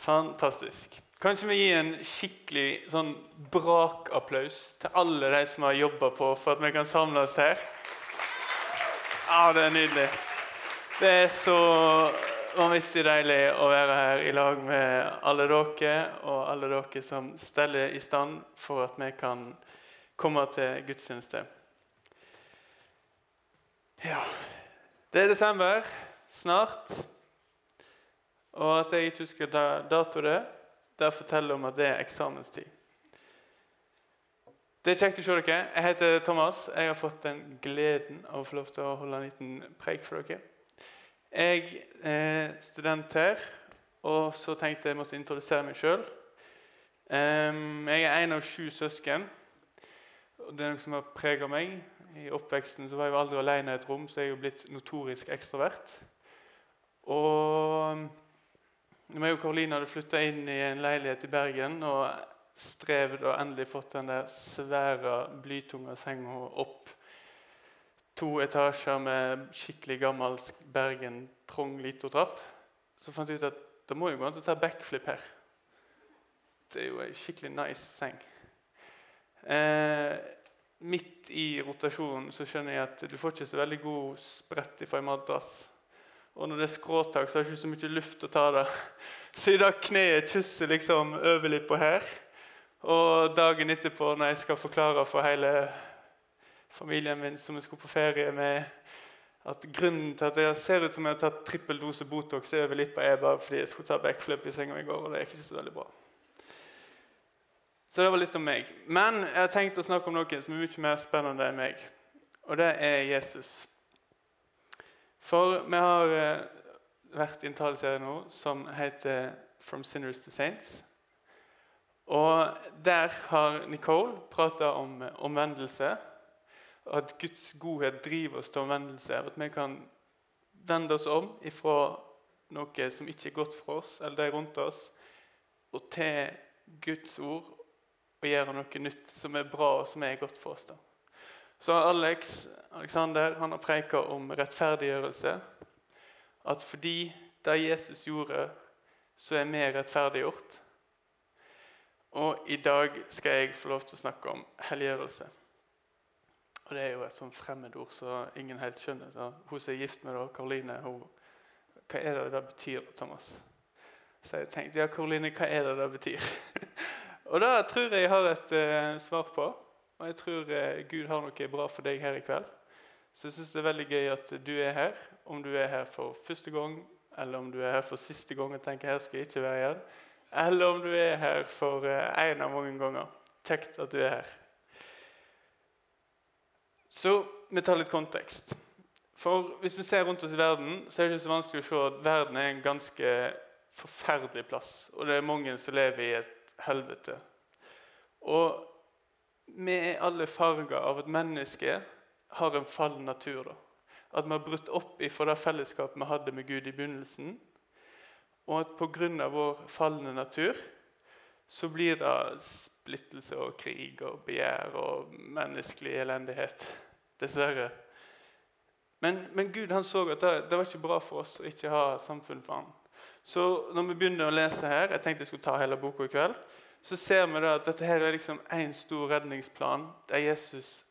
Fantastisk. Kanskje vi gir en skikkelig sånn brakapplaus til alle de som har jobba på for at vi kan samle oss her. Ja, det er nydelig. Det er så vanvittig deilig å være her i lag med alle dere og alle dere som steller i stand for at vi kan komme til gudstjeneste. Ja, det er desember snart. Og at jeg ikke husker dato det, det forteller om at det er eksamenstid. Det er kjekt å se dere. Jeg heter Thomas. Jeg har fått den gleden av å få lov til å holde en liten preik for dere. Jeg er student her, og så tenkte jeg måtte introdusere meg sjøl. Jeg er en av sju søsken. og Det er noe som har prega meg. I oppveksten så var jeg jo aldri alene i et rom, så jeg er blitt notorisk ekstrovert. Og meg og Karoline hadde flytta inn i en leilighet i Bergen og strevd og endelig fått den der svære, blytunge senga opp. To etasjer med skikkelig gammel Bergen, trong, lita trapp. Så fant jeg ut at det må jo gå an å ta backflip her. Det er jo ei skikkelig nice seng. Eh, midt i rotasjonen så skjønner jeg at du får ikke så veldig god sprett fra en madrass. Og når det er skråtak, så har jeg ikke så mye luft å ta det. Så i dag kneet kysser liksom på her. Og dagen etterpå, når jeg skal forklare for hele familien min som jeg skulle på ferie med at grunnen til at jeg ser ut som jeg har tatt trippel dose Botox over lippa, er bare fordi jeg skulle ta backflip i senga i går. og det gikk ikke så veldig bra. Så det var litt om meg. Men jeg har tenkt å snakke om noe som er mye mer spennende enn meg. Og det er Jesus. For vi har eh, vært i en taleserie nå som heter 'From Sinners to Saints'. Og Der har Nicole prata om omvendelse. At Guds godhet driver oss til omvendelse. At vi kan vende oss om ifra noe som ikke er godt for oss eller de rundt oss, og til Guds ord og gjøre noe nytt som er bra og som er godt for oss. da. Så Alex Alexander han har preika om rettferdiggjørelse. At fordi det Jesus gjorde, så er vi rettferdiggjort. Og i dag skal jeg få lov til å snakke om helliggjørelse. Og Det er jo et sånn fremmedord så ingen helt skjønner. Så hun som er gift med da, Karoline, hva er det det betyr, Thomas? Så jeg tenkte ja, Karoline, hva er det det betyr? og det tror jeg jeg har et uh, svar på. Og jeg tror eh, Gud har noe bra for deg her i kveld. Så jeg syns det er veldig gøy at du er her. Om du er her for første gang, eller om du er her for siste gang og tenker her skal jeg ikke være igjen. Eller om du er her for én eh, av mange ganger. Kjekt at du er her. Så vi tar litt kontekst. For Hvis vi ser rundt oss i verden, så er det ikke så vanskelig å se at verden er en ganske forferdelig plass. Og det er mange som lever i et helvete. Og vi er alle farga av at mennesket har en fallen natur. Da. At vi har brutt opp ifra det fellesskapet vi hadde med Gud i begynnelsen. Og at pga. vår falne natur så blir det splittelse og krig og begjær og menneskelig elendighet. Dessverre. Men, men Gud han så at det, det, var ikke bra for oss å ikke ha samfunn for ham. Så når vi begynner å lese her Jeg tenkte jeg skulle ta hele boka i kveld så ser vi at dette her er liksom en stor redningsplan der Jesus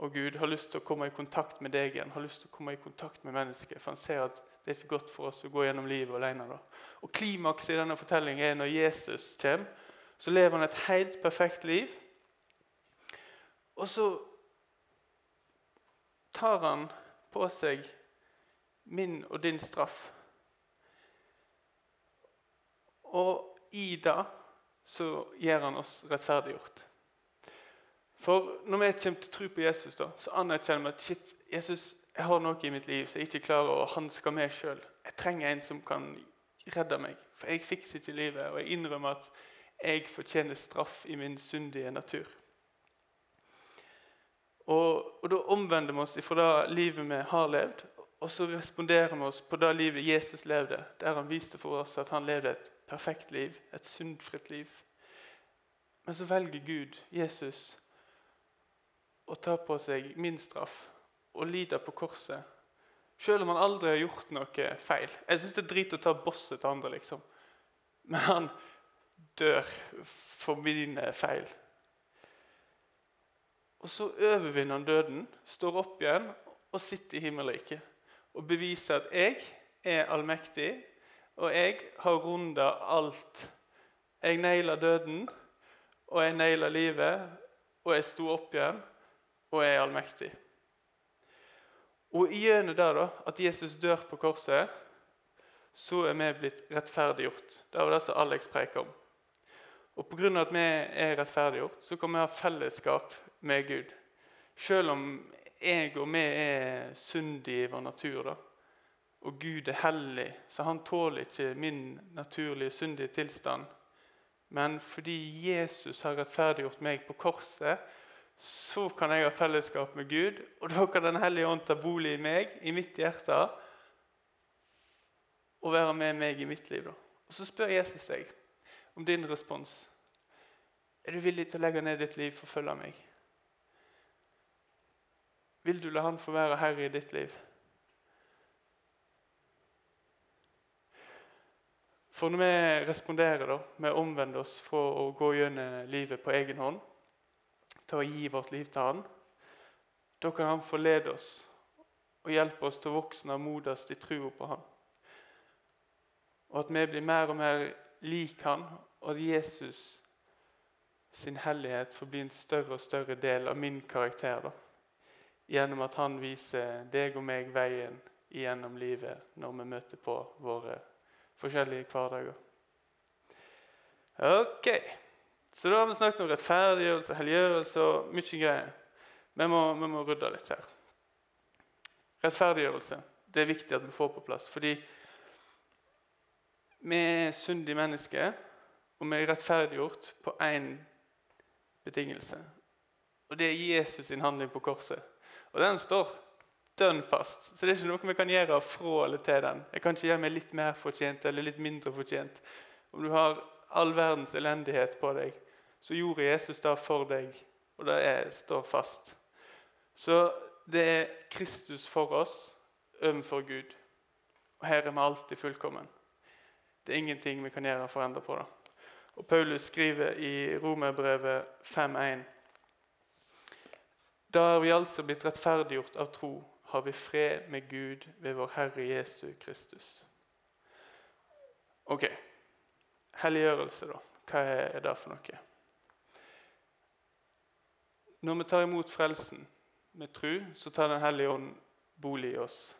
og Gud har lyst til å komme i kontakt med deg igjen. har lyst til å komme i kontakt med mennesket, For han ser at det er ikke godt for oss å gå gjennom livet alene. Da. Og Klimakset i denne fortellingen er når Jesus kommer. Så lever han et helt perfekt liv. Og så tar han på seg min og din straff. Og i det så gjør han oss rettferdiggjort. For når vi kommer til å tro på Jesus, da, så anerkjenner vi at shit, Jesus, jeg har noe i mitt liv som jeg ikke klarer å hanske med sjøl. Jeg trenger en som kan redde meg, for jeg fikser ikke livet. Og jeg innrømmer at jeg fortjener straff i min syndige natur. Og, og Da omvender vi oss fra det livet vi har levd, og så responderer vi oss på det livet Jesus levde, der han viste for oss at han levde et perfekt liv, et syndfritt liv. Men så velger Gud, Jesus, å ta på seg min straff og lide på korset. Selv om han aldri har gjort noe feil. Jeg syns det er drit å ta bosset til andre. liksom. men han dør for mine feil. Og så overvinner han døden, står opp igjen og sitter i himmelriket. Og bevise at jeg er allmektig, og jeg har runda alt. Jeg naila døden, og jeg naila livet, og jeg sto opp igjen, og jeg er allmektig. Og gjennom det da, at Jesus dør på korset, så er vi blitt rettferdiggjort. Det var det som Alex preika om. Og pga. at vi er rettferdiggjort, så kan vi ha fellesskap med Gud. Selv om jeg og vi er syndige i vår natur, da, og Gud er hellig, så han tåler ikke min naturlige, syndige tilstand. Men fordi Jesus har rettferdiggjort meg på korset, så kan jeg ha fellesskap med Gud. Og da kan Den hellige ånd ta bolig i meg, i mitt hjerte, og være med meg i mitt liv. Da. Og Så spør Jesus deg om din respons. Er du villig til å legge ned ditt liv for å følge meg? Vil du la Han få være herre i ditt liv? For når vi responderer, da, vi omvender oss fra å gå gjennom livet på egen hånd til å gi vårt liv til Han, da kan Han forlede oss og hjelpe oss til å vokse og modnes i troa på Han. Og at vi blir mer og mer lik Han, og at Jesus sin hellighet får bli en større og større del av min karakter. da gjennom at han viser deg og meg veien gjennom livet når vi møter på våre forskjellige hverdager. Ok, så da har vi snakket om rettferdiggjørelse, helliggjørelse og mye greier. Vi må, vi må rydde litt her. Rettferdiggjørelse det er viktig at vi får på plass. Fordi vi er syndige mennesker, og vi er rettferdiggjort på én betingelse. Og det er Jesus sin handling på korset. Og den står dønn fast. Så det er ikke noe vi kan gjøre fra eller til den. Jeg kan ikke gjøre meg litt mer fortjent eller litt mindre fortjent. Om du har all verdens elendighet på deg, så gjorde Jesus det for deg, og det er, står fast. Så det er Kristus for oss overfor Gud. Og her er vi alltid fullkommen. Det er ingenting vi kan gjøre for å endre på det. Og Paulus skriver i Romerbrevet 5.1.: da er vi altså blitt rettferdiggjort av tro, har vi fred med Gud ved vår Herre Jesu Kristus. Ok. Helliggjørelse, da. Hva er det for noe? Når vi tar imot frelsen med tro, så tar Den hellige ånd bolig i oss.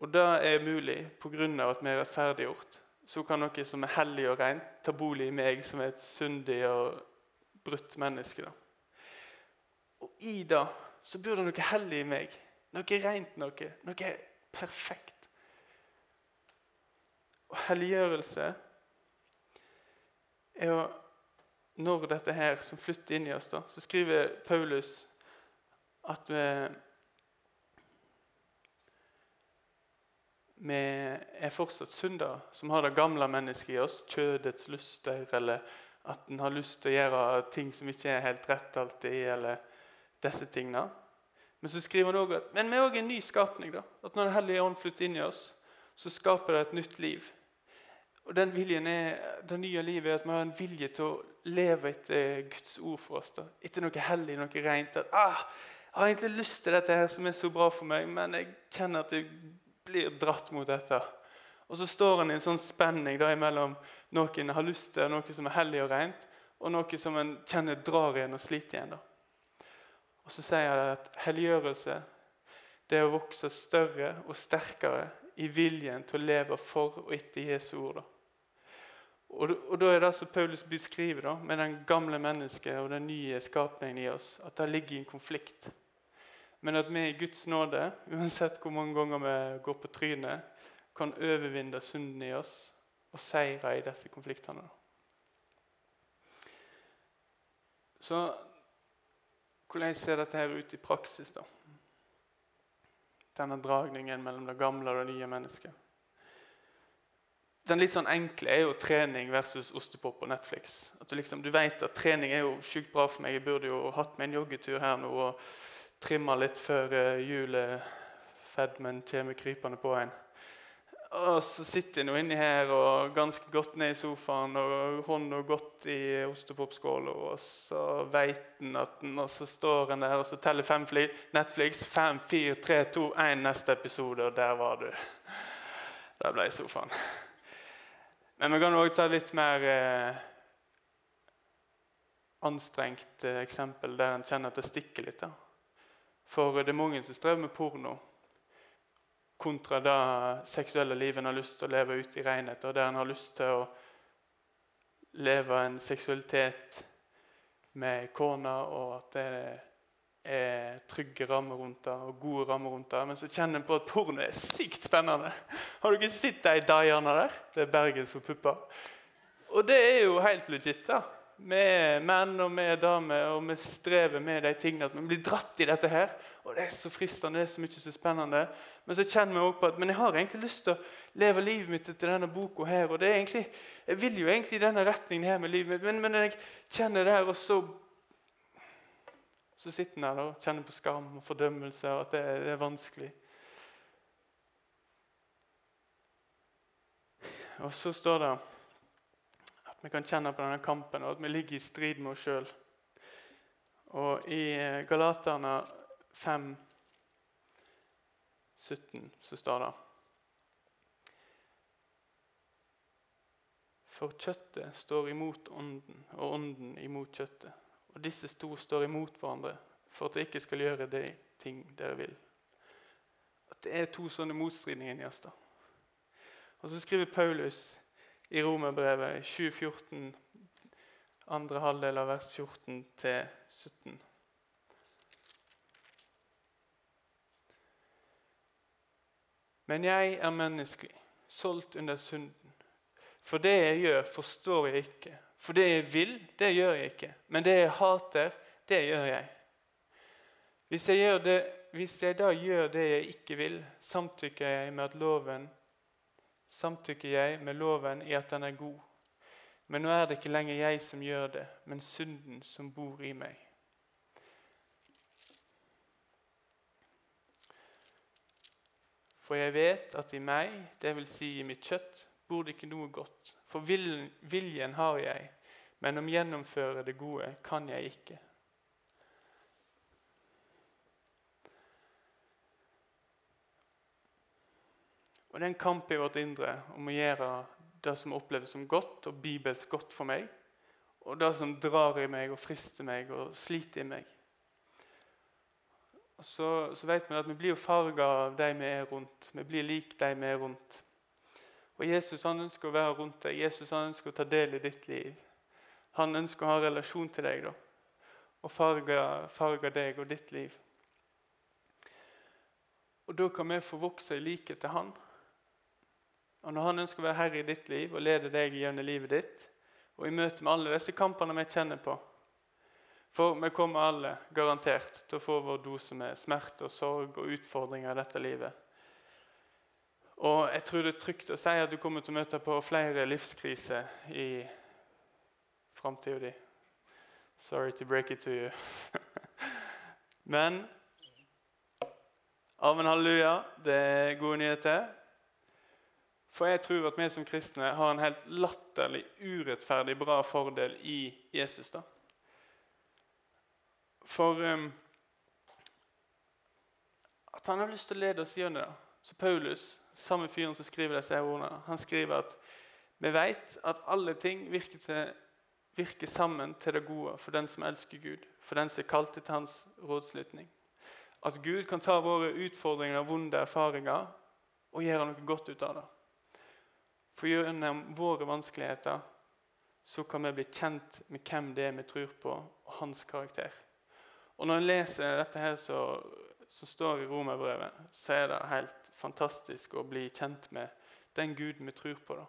Og det er mulig pga. at vi er rettferdiggjort. Så kan noe som er hellig og rent, ta bolig i meg, som er et syndig og brutt menneske. da. Og i det så bor det noe hellig i meg. Noe rent noe. Noe perfekt. Og helliggjørelse er jo når dette her som flytter inn i oss, da, så skriver Paulus at vi, vi er fortsatt syndere som har det gamle mennesket i oss, kjødets lyster eller at en har lyst til å gjøre ting som ikke er helt rett alltid. eller disse tingene. Men så skriver han også at men vi er òg en ny skapning. da, at Når Den hellige ånd flytter inn i oss, så skaper det et nytt liv. Og den viljen er, Det nye livet er at vi har en vilje til å leve etter Guds ord for oss. da, Etter noe hellig, noe rent. at ah, Jeg har egentlig lyst til dette her som er så bra for meg, men jeg kjenner at jeg blir dratt mot dette. Og så står han i en sånn spenning da, mellom noe en har lyst til, noe som er hellig og rent, og noe som en kjenner drar igjen og sliter igjen. Da. Og så sier han at helliggjørelse det er å vokse større og sterkere i viljen til å leve for og etter Jesu ord. Da. Og, og da er det som Paulus beskriver da, med den gamle mennesket og den nye skapningen i oss, at det ligger i en konflikt. Men at vi i Guds nåde, uansett hvor mange ganger vi går på trynet, kan overvinne synden i oss og seire i disse konfliktene. Så hvordan ser dette her ut i praksis? da? Denne dragningen mellom det gamle og det nye mennesket. Den litt sånn enkle er jo trening versus ostepop på Netflix. At Du liksom, du vet at trening er jo sjukt bra for meg. Jeg burde jo hatt meg en joggetur her nå og trimma litt før uh, julefedmen kommer krypende på en. Og så sitter jeg nå inni her og ganske godt ned i sofaen og hånda godt i ostepopskåla, og så veit en at den, og så står en der og så teller fem fly. Netflix. Fem, fire, tre, to, én, neste episode, og der var du. Der ble sofaen. Men vi kan òg ta litt mer eh, anstrengt eh, eksempel der en kjenner at det stikker litt. da. For det er mange som strever med porno kontra det seksuelle livet en har lyst til å leve ut i renhet, og der en har lyst til å leve en seksualitet med kona, og at det er trygge rammer rundt det og gode rammer rundt det. Men så kjenner en på at porno er sykt spennende. Har du ikke sett de daiene der? Det er Bergens for pupper. Og det er jo helt legit. da. Vi er menn og vi er damer, og vi strever med de tingene. At vi blir dratt i dette her. Og det er så fristende, det er så mye så spennende. Men så kjenner vi også på at men jeg har egentlig lyst til å leve livet mitt etter denne boka her. Og det er egentlig, jeg vil jo egentlig i denne retningen her med livet mitt, men, men jeg kjenner det her, og så Så sitter en her og kjenner på skam og fordømmelse, og at det, det er vanskelig. Og så står det vi kan kjenne på denne kampen, og at vi ligger i strid med oss sjøl. Og i Galaterne 5, 17 så står det For kjøttet står imot ånden, og ånden imot kjøttet. Og disse to står imot hverandre for at dere ikke skal gjøre de ting dere vil. At Det er to sånne motstridninger inni oss. da. Og så skriver Paulus i Romerbrevet 2014, andre halvdel av vers 14 til 17. Men jeg er menneskelig, solgt under synden. For det jeg gjør, forstår jeg ikke. For det jeg vil, det gjør jeg ikke. Men det jeg hater, det gjør jeg. Hvis jeg, det, hvis jeg da gjør det jeg ikke vil, samtykker jeg med at loven samtykker jeg med loven i at den er god. Men nå er det ikke lenger jeg som gjør det, men synden som bor i meg. For jeg vet at i meg, dvs. Si i mitt kjøtt, bor det ikke noe godt. For viljen har jeg, men om gjennomføre det gode kan jeg ikke. Og Det er en kamp i vårt indre om å gjøre det som oppleves som godt og bibelsk godt for meg, og det som drar i meg og frister meg og sliter i meg. Så, så vet vi at vi blir jo farga av de vi er rundt. Vi blir lik de vi er rundt. Og Jesus han ønsker å være rundt deg. Jesus han ønsker å ta del i ditt liv. Han ønsker å ha relasjon til deg da, og farge, farge deg og ditt liv. Og Da kan vi få vokse i likhet til Han. Og Når Han ønsker å være herre i ditt liv og lede deg gjennom livet ditt, og i møte med alle disse kampene vi kjenner på, for vi kommer alle garantert til å få vår dose med smerte og sorg og utfordringer i dette livet. Og jeg tror det er trygt å si at du kommer til å møte på flere livskriser i framtida di. Sorry to break it to you. Men Amen, halleluja. Det er gode nyheter. For jeg tror at vi som kristne har en helt latterlig urettferdig bra fordel i Jesus. da. For um, at han har lyst til å lede oss gjennom det. Så Paulus, samme fyren som skriver disse ordene, han skriver at vi vet at alle ting virker, til, virker, sammen til det gode for den som elsker Gud, for den som er kalt til hans rådslutning. At Gud kan ta våre utfordringer og vonde erfaringer og gjøre noe godt ut av det. For gjennom våre vanskeligheter så kan vi bli kjent med hvem det er vi tror på, og hans karakter. Og Når en leser dette her som står i romerbrevet, så er det helt fantastisk å bli kjent med den Guden vi tror på. da.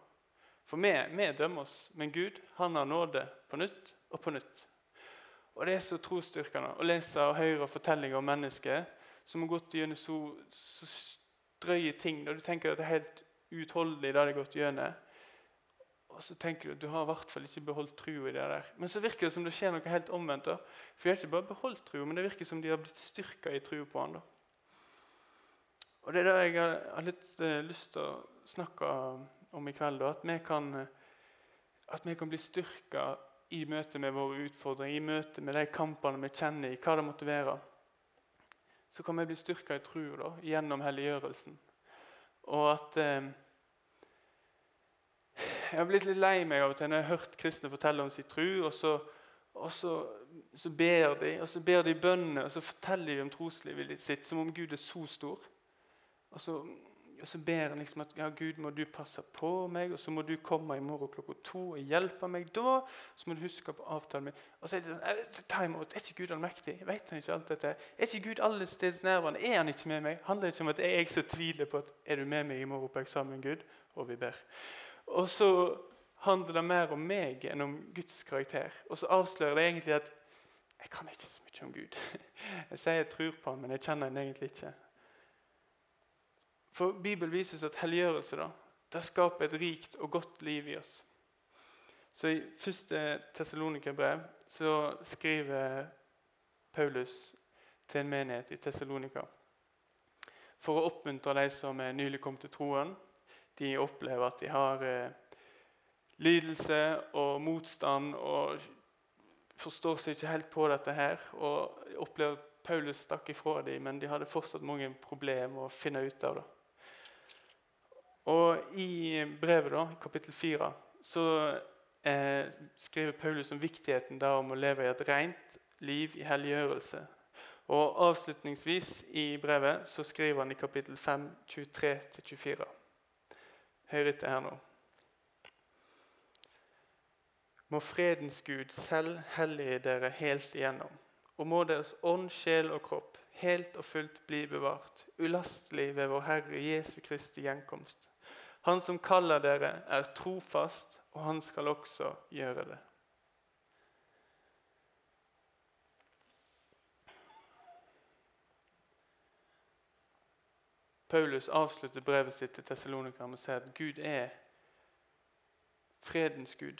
For vi, vi dømmer oss, men Gud han har nåde på nytt og på nytt. Og Det er så trosstyrkende å lese og høre fortellinger om mennesker som har gått gjennom så, så drøye ting. Og du tenker at det er helt uutholdelig, det de har gått gjennom. Og så tenker du at du har i hvert fall ikke beholdt trua i det der. Men så virker det som det skjer noe helt omvendt. da. For de har ikke bare beholdt trua, men det virker som de har blitt styrka i trua på han. da. Og Det er det jeg har, litt uh, lyst til å snakke om i kveld. da, At vi kan, at vi kan bli styrka i møte med våre utfordringer, i møte med de kampene vi kjenner i, hva det måtte være. Så kan vi bli styrka i tro gjennom helliggjørelsen. Og at eh, Jeg har blitt litt lei meg av og til når jeg har hørt kristne fortelle om sin tro, og så, og så, så ber de og så ber de bønnene, og så forteller de om troslivet sitt som om Gud er så stor. Og så og så ber han liksom at ja, Gud, må du passe på meg, og så må du komme i morgen klokka to og hjelpe meg da. Så må du huske på avtalen min. Og så er det sånn, time out. Er ikke Gud allmektig? Vet han ikke alt dette? Er ikke Gud alle steds nærværende? Er han ikke med meg? Handler det ikke om at jeg så tviler på at er du med meg i morgen på eksamen, Gud? Og vi ber. Og så handler det mer om meg enn om Guds karakter. Og så avslører det egentlig at jeg kan ikke så mye om Gud. Jeg sier jeg tror på han, men jeg kjenner han egentlig ikke. For Bibelen viser oss at helliggjørelse da, det skaper et rikt og godt liv i oss. Så I første Tessalonika-brev skriver Paulus til en menighet i Tessalonika for å oppmuntre de som er nylig kommet til troen. De opplever at de har eh, lidelse og motstand og forstår seg ikke helt på dette her. Og opplever at Paulus stakk ifra dem, men de hadde fortsatt mange problemer å finne ut av. det. Og I brevet, da, kapittel 4, så eh, skriver Paulus om viktigheten der om å leve i et rent liv i helliggjørelse. Og Avslutningsvis i brevet så skriver han i kapittel 5, 23-24. Hør etter her nå. Må fredens Gud selv hellige dere helt igjennom, og må deres ånd, sjel og kropp helt og fullt bli bevart, ulastelig ved vår Herre Jesu Kristi gjenkomst. Han som kaller dere, er trofast, og han skal også gjøre det. Paulus avslutter brevet sitt til Tessalonika med å si at Gud er fredens Gud.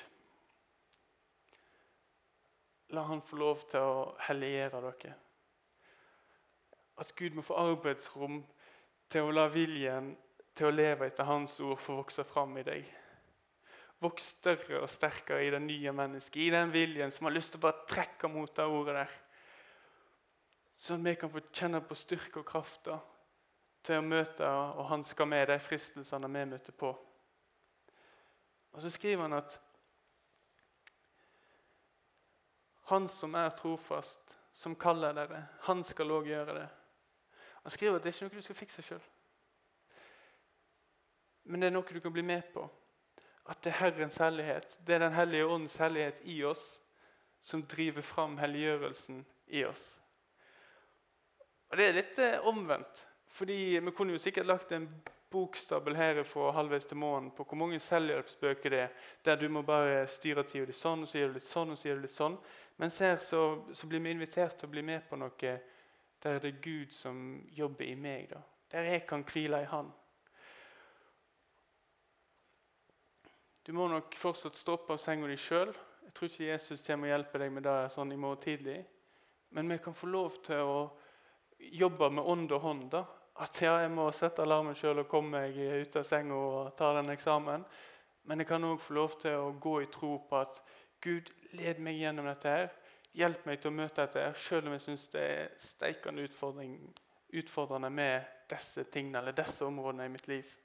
La han få lov til å helligere dere. At Gud må få arbeidsrom til å la viljen til å leve etter Hans ord får vokse fram i deg. Voks større og sterkere i det nye mennesket, i den viljen som har lyst til å bare trekke mot det ordet der. Sånn at vi kan få kjenne på styrke og kraft da, til å møte og hanske med de fristelsene vi møter på. Og så skriver han at Han som er trofast, som kaller dere, han skal òg gjøre det. Han skriver at det er ikke noe du skal fikse sjøl. Men det er noe du kan bli med på. At det er Herrens hellighet, det er Den hellige åndens hellighet i oss som driver fram helliggjørelsen i oss. Og Det er litt eh, omvendt. fordi Vi kunne jo sikkert lagt en bokstabel herifra halvveis til månen på hvor mange selvhjelpsbøker det er, der du må bare styre tida di sånn, og så gjør du litt sånn, og så gjør du litt sånn. Mens her så, så, blir vi invitert til å bli med på noe der det er Gud som jobber i meg. da. Der jeg kan hvile i Han. Du må nok fortsatt stoppe av senga di sjøl. Jeg tror ikke Jesus kommer og hjelper deg med det sånn i morgen tidlig. Men vi kan få lov til å jobbe med ånd og hånd. da. At ja, jeg må sette alarmen sjøl og komme meg ut av senga og ta den eksamen. Men jeg kan òg få lov til å gå i tro på at Gud led meg gjennom dette. her. Hjelp meg til å møte dette, her, sjøl om jeg syns det er steikende utfordrende med disse tingene eller disse områdene i mitt liv.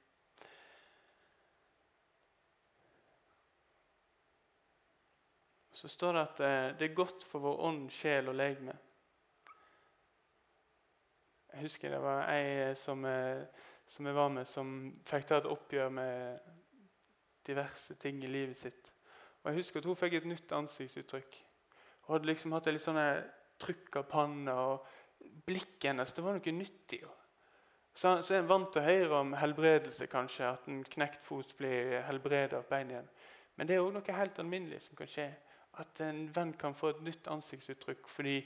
Så står det at eh, det er godt for vår ånd, sjel og legeme. Jeg husker det var ei som, eh, som jeg var med, som fikk ta et oppgjør med diverse ting i livet sitt. Og Jeg husker at hun fikk et nytt ansiktsuttrykk. Hun hadde liksom hatt litt sånn trykk av panna. og Blikket hennes det var noe nyttig. Så, så er en vant til å høre om helbredelse, kanskje. At en knekt fot blir helbredet av bein igjen. Men det er òg noe helt alminnelig som kan skje at en venn kan få et nytt ansiktsuttrykk fordi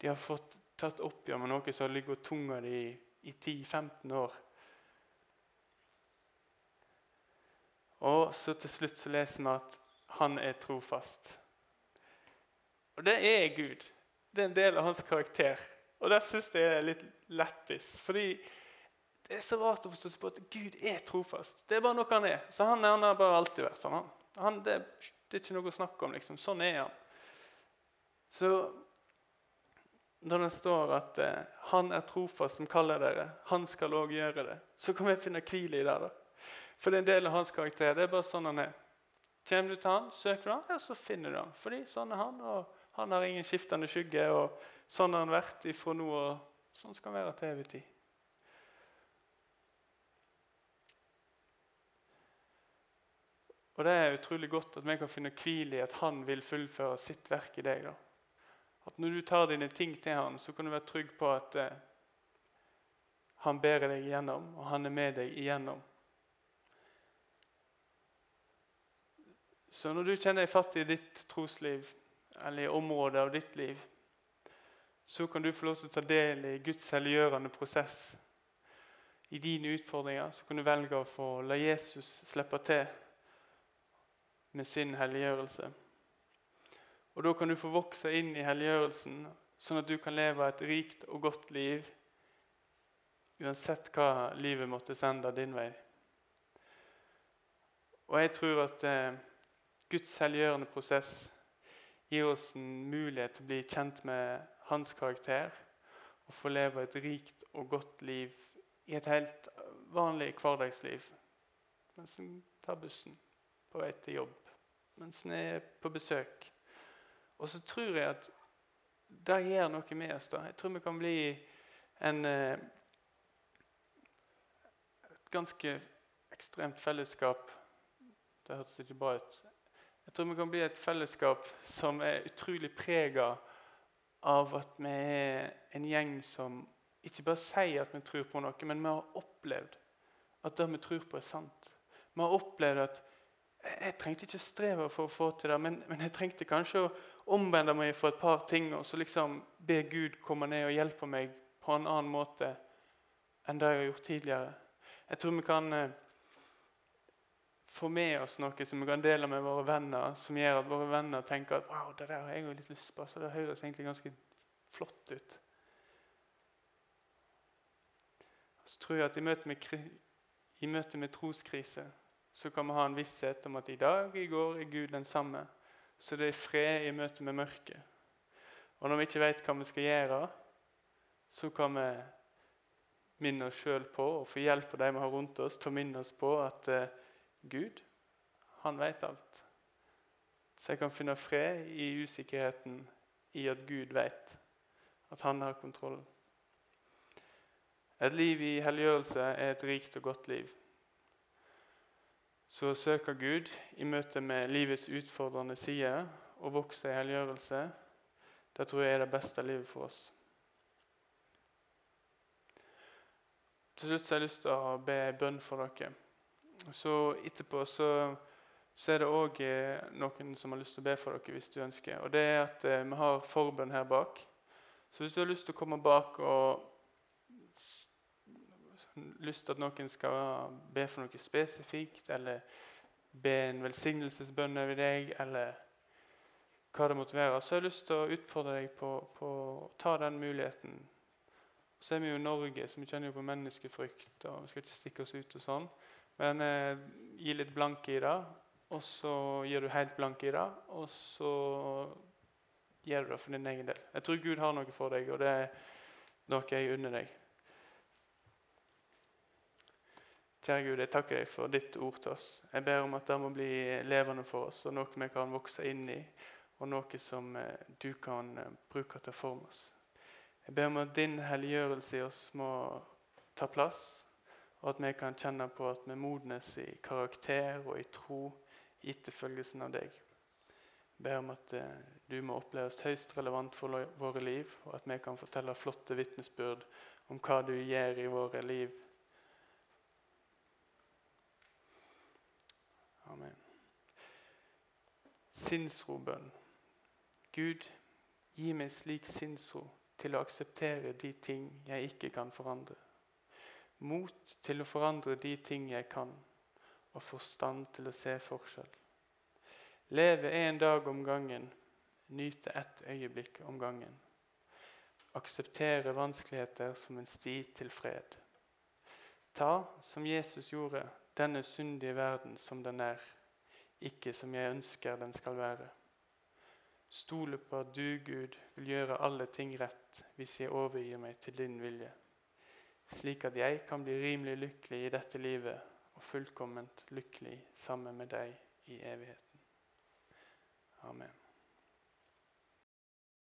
de har fått tatt oppgjør med noe som har ligget tunga di i, i 10-15 år. Og så til slutt så leser vi at han er trofast. Og det er Gud. Det er en del av hans karakter. Og det syns jeg er litt lættis. Fordi Det er så rart å forstå seg på at Gud er trofast. Det er bare noe han er. Så Han, han har bare alltid vært sånn. Han, det, det, er ikke noe å snakke om. liksom. Sånn er han. Så når det står at eh, 'Han er trofast som kaller dere', 'Han skal òg gjøre det', så kan vi finne hvile i det. da. For det er en del av hans karakter. Det er bare sånn han er. Kommer du til han, søker du han, ja, så finner du han. Fordi sånn er han, og han har ingen skiftende skygge. og Sånn har han vært ifra nå, og sånn skal han være til evig tid. Og Det er utrolig godt at vi kan finne hvile i at han vil fullføre sitt verk i deg. da. At Når du tar dine ting til han, så kan du være trygg på at eh, han bærer deg igjennom, og han er med deg igjennom. Så når du kjenner deg fattig i ditt trosliv, eller i området av ditt liv, så kan du få lov til å ta del i Guds helliggjørende prosess. I dine utfordringer så kan du velge å få la Jesus slippe til med sin helliggjørelse. Og Da kan du få vokse inn i helliggjørelsen, sånn at du kan leve et rikt og godt liv uansett hva livet måtte sende din vei. Og jeg tror at eh, Guds helliggjørende prosess gir oss en mulighet til å bli kjent med hans karakter og få leve et rikt og godt liv i et helt vanlig hverdagsliv. Mens en tar bussen på vei til jobb, mens en er på besøk. Og så tror jeg at det gjør noe med oss. da. Jeg tror vi kan bli en, eh, et ganske ekstremt fellesskap. Det hørtes ikke bra ut. Jeg tror vi kan bli et fellesskap som er utrolig prega av at vi er en gjeng som ikke bare sier at vi tror på noe, men vi har opplevd at det vi tror på, er sant. Vi har opplevd at jeg trengte ikke streve for å få til det, men, men jeg trengte kanskje å omvende meg for et par ting og så liksom be Gud komme ned og hjelpe meg på en annen måte enn det jeg har gjort tidligere. Jeg tror vi kan eh, få med oss noe som vi kan dele med våre venner, som gjør at våre venner tenker at wow, det der har jeg jo litt lyst på. Så det høres egentlig ganske flott ut. Så tror jeg at i møte med, i møte med troskrise så kan vi ha en visshet om at i dag, i går, er Gud den samme. Så det er fred i møte med mørket. Og når vi ikke vet hva vi skal gjøre, så kan vi minne oss sjøl på og få hjelp av de vi har rundt oss, til å minne oss på at eh, Gud, han vet alt. Så jeg kan finne fred i usikkerheten i at Gud vet at han har kontrollen. Et liv i helliggjørelse er et rikt og godt liv. Så søker søke Gud i møte med livets utfordrende sider og vokse i helliggjørelse, det tror jeg er det beste livet for oss. Til slutt har jeg lyst til å be bønn for dere. Så etterpå så, så er det òg eh, noen som har lyst til å be for dere hvis du ønsker. Og det er at eh, vi har forbønn her bak. Så hvis du har lyst til å komme bak og lyst til at noen skal be for noe spesifikt, eller be en velsignelsesbønn over deg, eller hva det måtte være, så har jeg lyst til å utfordre deg på, på å ta den muligheten. Så er vi jo i Norge, så vi kjenner jo på menneskefrykt, og vi skal ikke stikke oss ut og sånn. Men eh, gi litt blank i det, og så gir du helt blank i det. Og så gjør du det for din egen del. Jeg tror Gud har noe for deg, og det er noe jeg unner deg. Kjære Gud, jeg takker deg for ditt ord til oss. Jeg ber om at det må bli levende for oss, og noe vi kan vokse inn i, og noe som eh, du kan eh, bruke til å forme oss. Jeg ber om at din helliggjørelse i oss må ta plass, og at vi kan kjenne på at vi modnes i karakter og i tro i etterfølgelsen av deg. Jeg ber om at eh, du må oppleves høyst relevant for våre liv, og at vi kan fortelle flotte vitnesbyrd om hva du gjør i våre liv. Amen. Sinnsrobønn. Gud, gi meg slik sinnsro til å akseptere de ting jeg ikke kan forandre mot til å forandre de ting jeg kan, og forstand til å se forskjell. Leve en dag om gangen, nyte ett øyeblikk om gangen. Akseptere vanskeligheter som en sti til fred. Ta, som Jesus gjorde, denne syndige verden som den er, ikke som jeg ønsker den skal være. Stole på at du, Gud, vil gjøre alle ting rett hvis jeg overgir meg til din vilje, slik at jeg kan bli rimelig lykkelig i dette livet og fullkomment lykkelig sammen med deg i evigheten. Amen.